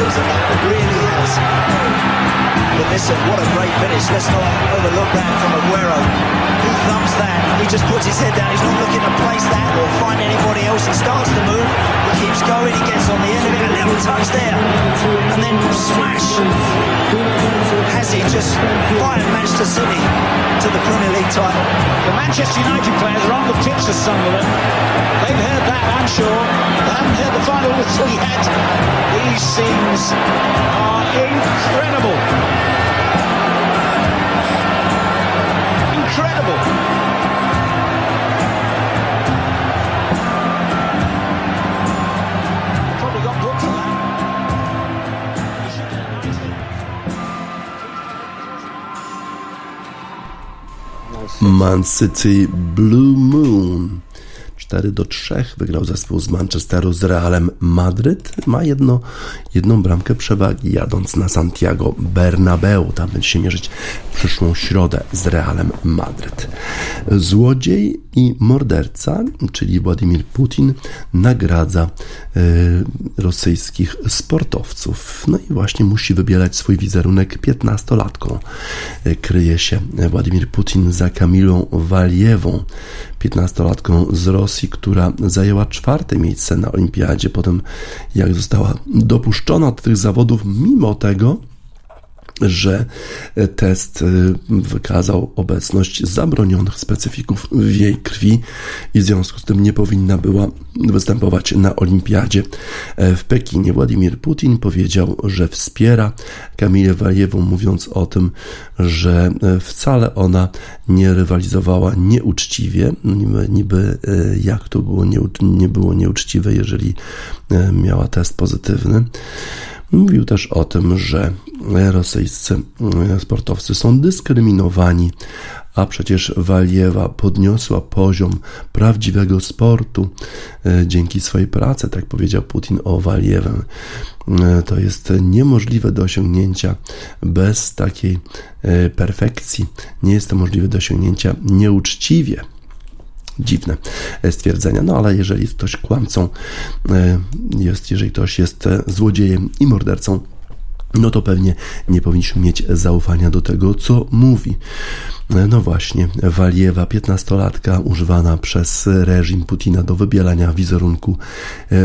season. It really has. But listen, what a great finish. Let's not overlook that from Aguero. He thumps that. He just puts his head down. He's not looking to place that or find anybody else. He starts to move. He keeps going. He gets on the end of it. A little touch there. And then smash. Has he just fired Manchester City to the Premier League title? The Manchester United players are on the pitch for Sunderland. They've heard that, I'm sure. They haven't heard the final (laughs) whistle yet. These scenes are incredible. Incredible. Man City Blue Moon. 4 do 3 wygrał zespół z Manchesteru z Realem Madryt. Ma jedno, jedną bramkę przewagi jadąc na Santiago Bernabeu. Tam będzie się mierzyć w przyszłą środę z Realem Madryt. Złodziej i morderca, czyli Władimir Putin, nagradza y, rosyjskich sportowców. No i właśnie musi wybielać swój wizerunek 15-latką. Y, kryje się Władimir Putin za Kamilą Waliewą, 15-latką z Rosji, która zajęła czwarte miejsce na olimpiadzie, potem jak została dopuszczona do tych zawodów, mimo tego, że test wykazał obecność zabronionych specyfików w jej krwi i w związku z tym nie powinna była występować na olimpiadzie w Pekinie. Władimir Putin powiedział, że wspiera Kamilę Wajewą, mówiąc o tym, że wcale ona nie rywalizowała nieuczciwie. Niby, niby jak to było nie, nie było nieuczciwe, jeżeli miała test pozytywny. Mówił też o tym, że rosyjscy sportowcy są dyskryminowani, a przecież Waliewa podniosła poziom prawdziwego sportu dzięki swojej pracy, tak powiedział Putin o Waliewę. To jest niemożliwe do osiągnięcia bez takiej perfekcji. Nie jest to możliwe do osiągnięcia nieuczciwie dziwne stwierdzenia. No ale jeżeli ktoś kłamcą jest, jeżeli ktoś jest złodziejem i mordercą, no to pewnie nie powinniśmy mieć zaufania do tego, co mówi. No właśnie, Waliewa, 15-latka, używana przez reżim Putina do wybielania wizerunku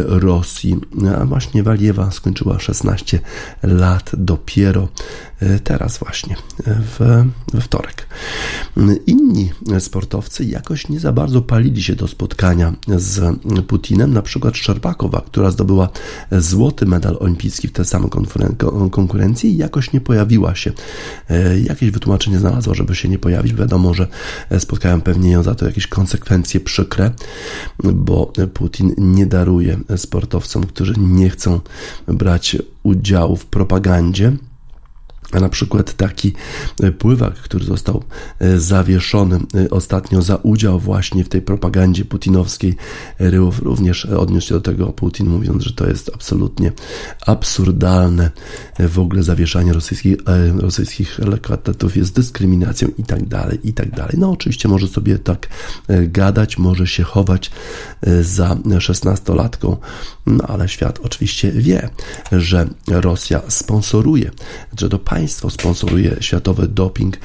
Rosji. A właśnie Waliewa skończyła 16 lat dopiero teraz właśnie, w, we wtorek. Inni sportowcy jakoś nie za bardzo palili się do spotkania z Putinem, na przykład Szczerbakowa, która zdobyła złoty medal olimpijski w tej samej konkurencji jakoś nie pojawiła się. Jakieś wytłumaczenie znalazła, żeby się nie pojawić. Wiadomo, że spotkają pewnie ją za to jakieś konsekwencje przykre, bo Putin nie daruje sportowcom, którzy nie chcą brać udziału w propagandzie a na przykład taki e, pływak, który został e, zawieszony e, ostatnio za udział właśnie w tej propagandzie putinowskiej, Ryłow również odniósł się do tego Putin, mówiąc, że to jest absolutnie absurdalne. W ogóle zawieszanie rosyjskich, rosyjskich lekkoatletów jest dyskryminacją i tak dalej, i tak dalej. No oczywiście może sobie tak gadać, może się chować za szesnastolatką, no ale świat oczywiście wie, że Rosja sponsoruje, że to państwo sponsoruje światowy doping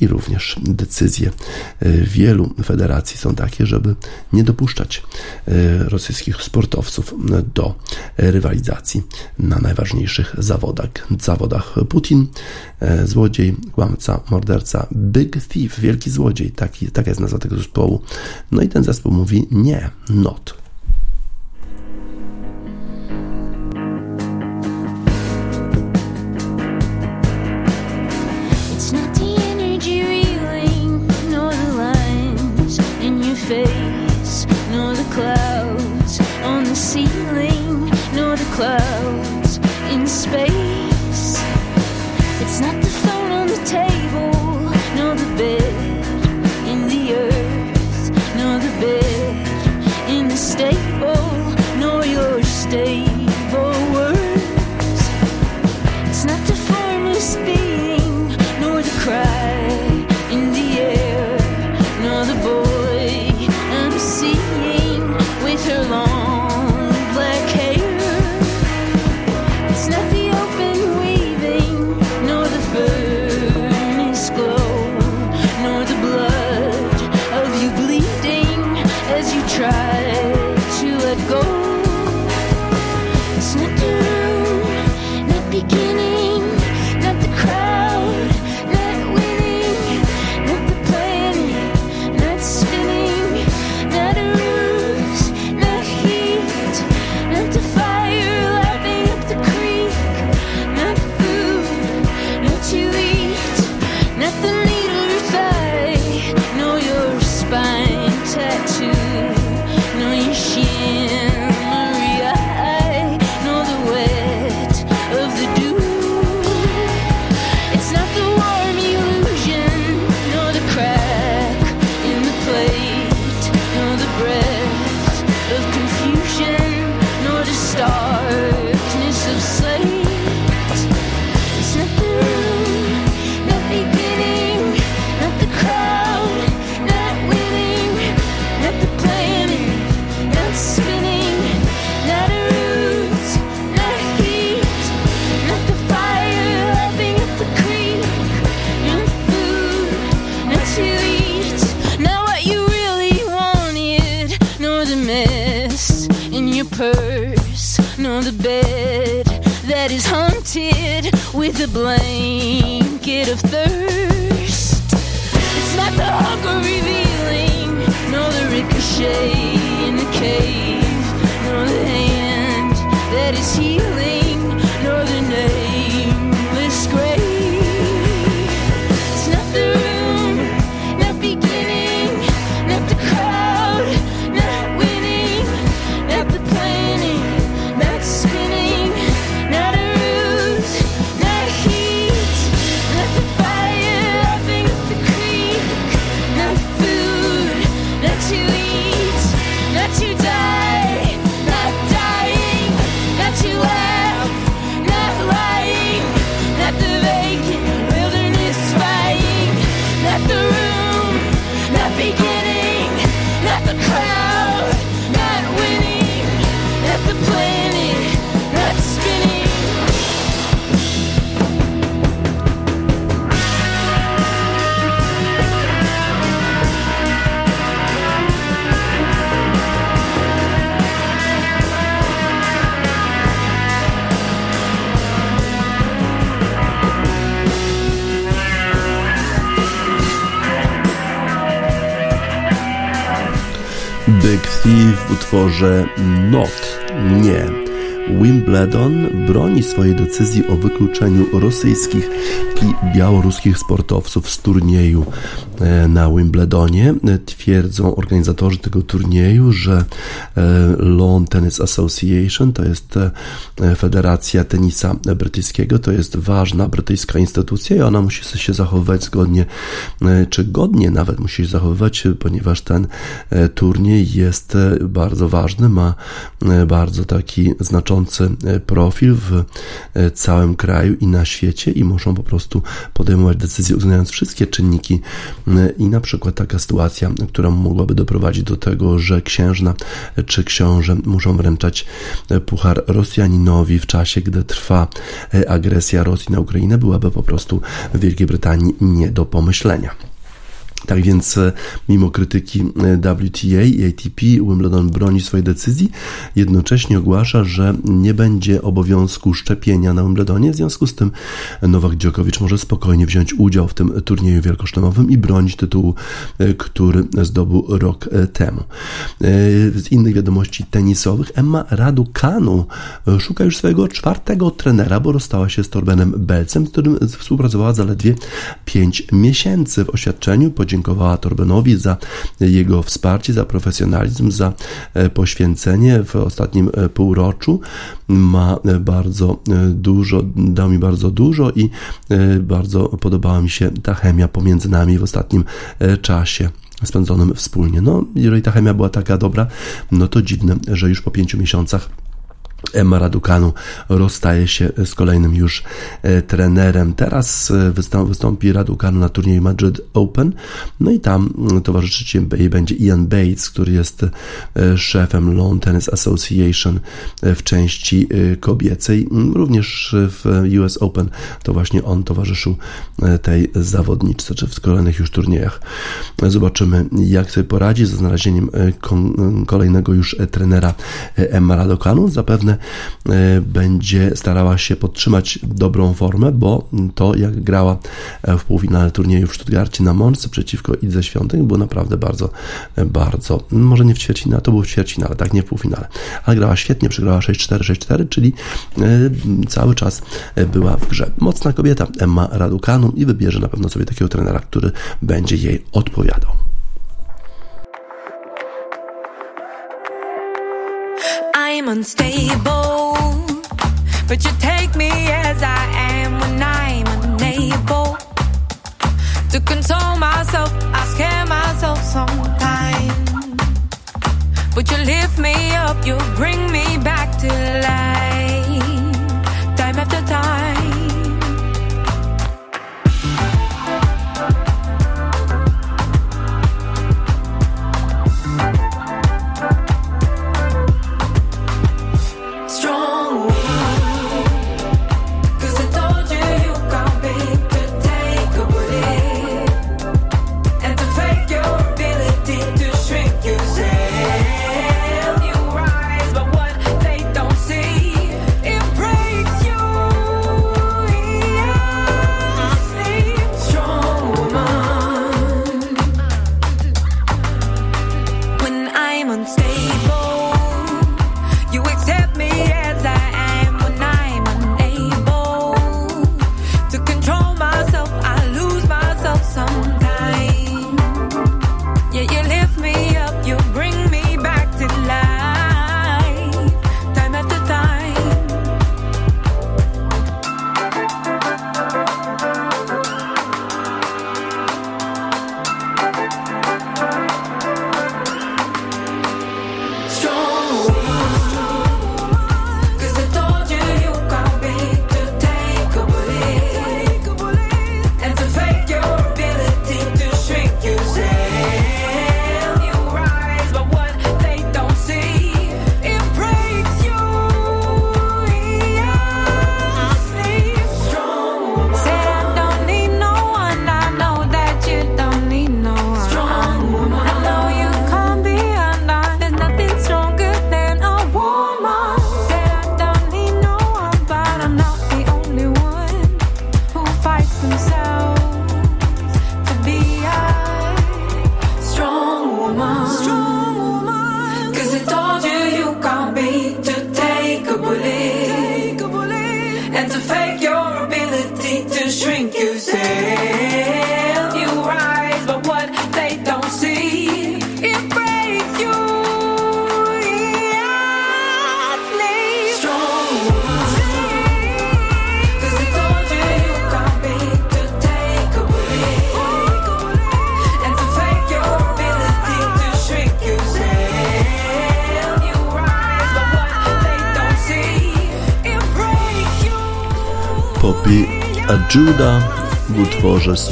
i również decyzje wielu federacji są takie, żeby nie dopuszczać rosyjskich sportowców do rywalizacji na najważniejszych zawodach. zawodach. Putin, złodziej, kłamca, morderca, big thief, wielki złodziej, taki, taka jest nazwa tego zespołu. No i ten zespół mówi nie, not. Clouds in space. It's not the phone on the table, nor the bed in the earth, nor the bed in the stable, with a blanket of thirst. Not, nie. Wimbledon broni swojej decyzji o wykluczeniu rosyjskich i białoruskich sportowców z turnieju na Wimbledonie. E, Twierdzą organizatorzy tego turnieju, że e, Lawn Tennis Association to jest e, Federacja Tenisa Brytyjskiego, to jest ważna brytyjska instytucja i ona musi się zachowywać zgodnie, e, czy godnie nawet musi się zachowywać, ponieważ ten e, turniej jest e, bardzo ważny, ma e, bardzo taki znaczący e, profil w e, całym kraju i na świecie i muszą po prostu podejmować decyzje uwzględniając wszystkie czynniki e, i na przykład taka sytuacja, która mogłaby doprowadzić do tego, że księżna czy książę muszą wręczać puchar Rosjaninowi w czasie, gdy trwa e, agresja Rosji na Ukrainę, byłaby po prostu w Wielkiej Brytanii nie do pomyślenia. Tak więc, e, mimo krytyki e, WTA i ATP, Wimbledon broni swojej decyzji, jednocześnie ogłasza, że nie będzie obowiązku szczepienia na Wimbledonie. W związku z tym Nowak Djokovic może spokojnie wziąć udział w tym turnieju wielkoszlemowym i bronić tytułu, e, który zdobył rok e, temu. E, Z innych wiadomości tenisowych, Emma Raducanu e, szuka już swojego czwartego trenera, bo rozstała się z Torbenem Belcem, z którym współpracowała zaledwie 5 miesięcy. W oświadczeniu podziękowała podziękowała Torbenowi za jego wsparcie, za profesjonalizm, za poświęcenie w ostatnim półroczu. Ma bardzo dużo, dał mi bardzo dużo i bardzo podobała mi się ta chemia pomiędzy nami w ostatnim czasie spędzonym wspólnie. No, jeżeli ta chemia była taka dobra, no to dziwne, że już po pięciu miesiącach Emma Raducanu rozstaje się z kolejnym już e, trenerem. Teraz e, wystąpi Raducanu na turnieju Madrid Open, no i tam mm, towarzyszyć jej będzie Ian Bates, który jest e, szefem Lawn Tennis Association w części kobiecej. Mm, również w US Open to właśnie on towarzyszył tej zawodniczce, czy w kolejnych już turniejach. Zobaczymy, jak sobie poradzi ze znalezieniem kolejnego już trenera Emma Raducanu. Zapewne E, będzie starała się podtrzymać dobrą formę, bo to jak grała e, w półfinale turnieju w Stuttgarcie na Mons przeciwko Idze Świątek było naprawdę bardzo, e, bardzo, może nie w ćwierćfinale, to było w ćwierćfinale, tak, nie w półfinale, ale grała świetnie, przegrała 6-4, 6-4, czyli cały czas była w grze. Mocna kobieta Emma Raducanu i wybierze na pewno sobie takiego trenera, który będzie jej odpowiadał. I'm unstable, but you take me as I am when I'm unable to console myself. I scare myself sometimes, but you lift me up, you bring me back to life,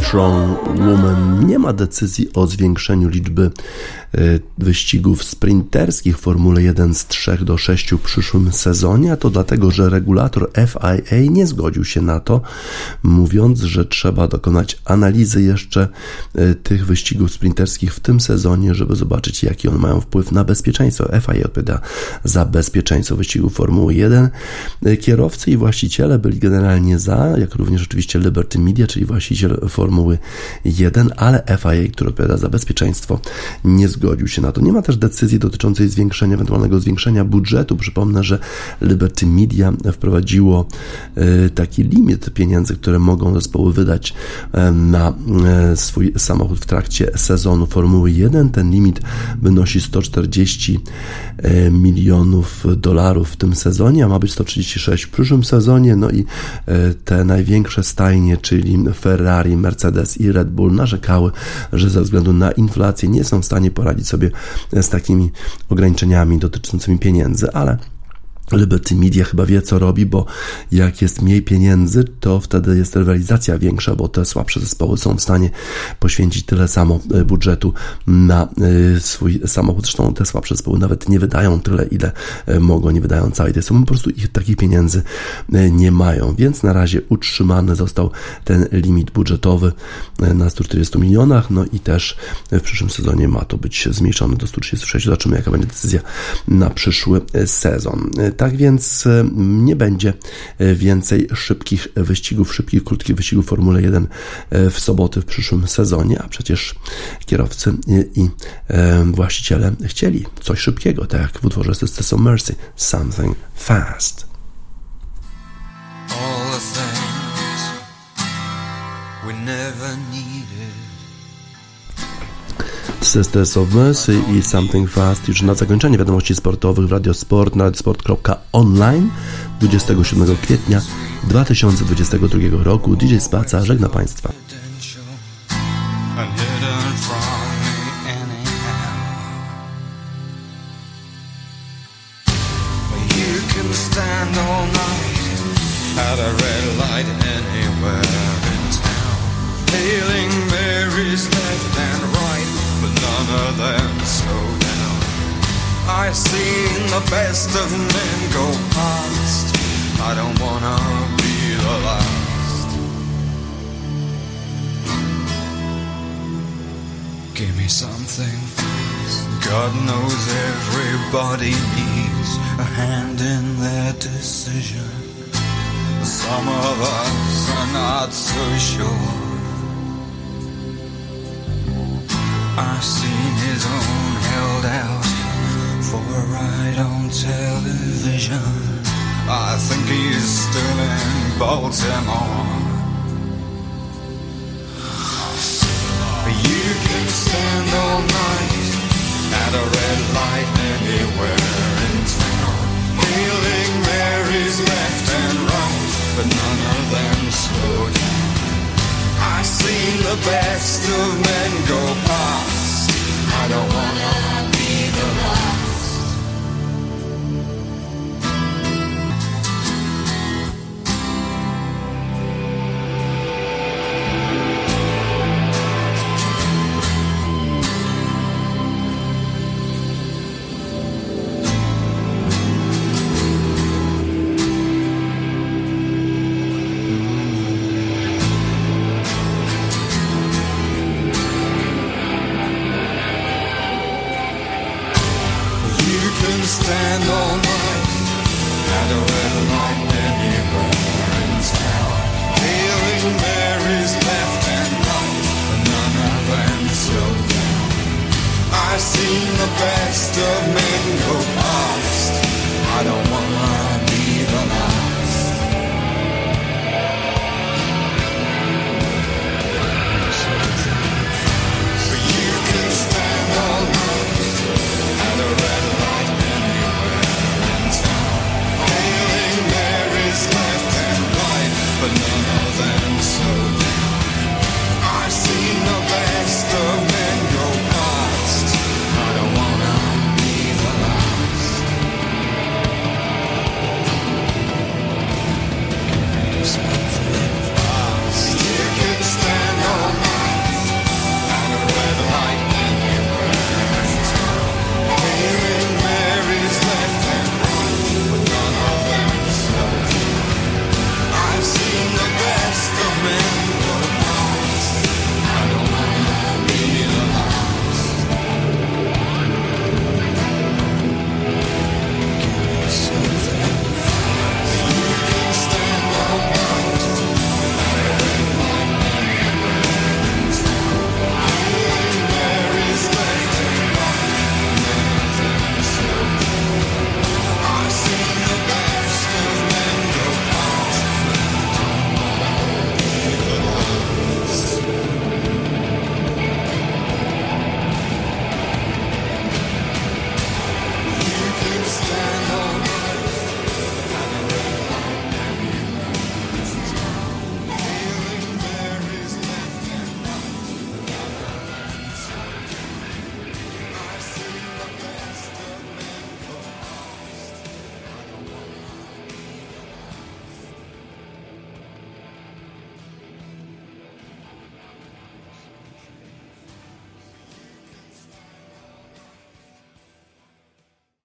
Strong Woman. Nie ma decyzji o zwiększeniu liczby wyścigów sprinterskich w Formule 1 z 3 do 6 w przyszłym sezonie, a to dlatego, że regulator FIA nie zgodził się na to, mówiąc, że trzeba dokonać analizy jeszcze y, tych wyścigów sprinterskich w tym sezonie, żeby zobaczyć, jaki one mają wpływ na bezpieczeństwo. FIA odpowiada za bezpieczeństwo wyścigów Formuły 1. Y, kierowcy i właściciele byli generalnie za, jak również oczywiście Liberty Media, czyli właściciel Formuły 1, ale FIA, który odpowiada za bezpieczeństwo, nie zgodził zgodził się na to. Nie ma też decyzji dotyczącej zwiększenia, ewentualnego zwiększenia budżetu. Przypomnę, że Liberty Media wprowadziło e, taki limit pieniędzy, które mogą zespoły wydać e, na e, swój samochód w trakcie sezonu Formuły 1. Ten limit wynosi 140 milionów dolarów w tym sezonie, a ma być 136 w przyszłym sezonie. No i te największe stajnie, czyli Ferrari, Mercedes i Red Bull narzekały, że ze względu na inflację nie są w stanie poradzić sobie z takimi ograniczeniami dotyczącymi pieniędzy, ale Liberty Media chyba wie, co robi, bo jak jest mniej pieniędzy, to wtedy jest rywalizacja większa, bo te słabsze zespoły są w stanie poświęcić tyle samo e, budżetu na e, swój samochód. Zresztą te słabsze zespoły nawet nie wydają tyle, ile e, mogą, nie wydają całej tej sumy, po prostu ich takich pieniędzy nie mają, więc na razie utrzymany został ten limit budżetowy na 140 milionach, no i też w przyszłym sezonie ma to być zmniejszone do 136. Zobaczymy, jaka będzie decyzja na przyszły sezon. Tak więc e, nie będzie e, więcej szybkich wyścigów, szybkich, krótkich wyścigów Formuły 1 e, w soboty w przyszłym sezonie, a przecież kierowcy i właściciele chcieli coś szybkiego, tak jak w utworze Sisters of Mercy, Something Fast. All the things we never needed Sisters of Mercy i Something Fast już na zakończenie wiadomości sportowych w Radiosport na radiosport.online 27 kwietnia 2022 roku. DJ Spaca żegna Państwa. Of them slow down. I've seen the best of men go past. I don't wanna be the last. Give me something God knows everybody needs a hand in their decision. Some of us are not so sure. I've seen his own held out for a ride on television. I think he's still in Baltimore. You can stand all night at a red light anywhere in town. Hailing Mary's left and right, but none of them slow down. I've seen the best of men go by don't wanna be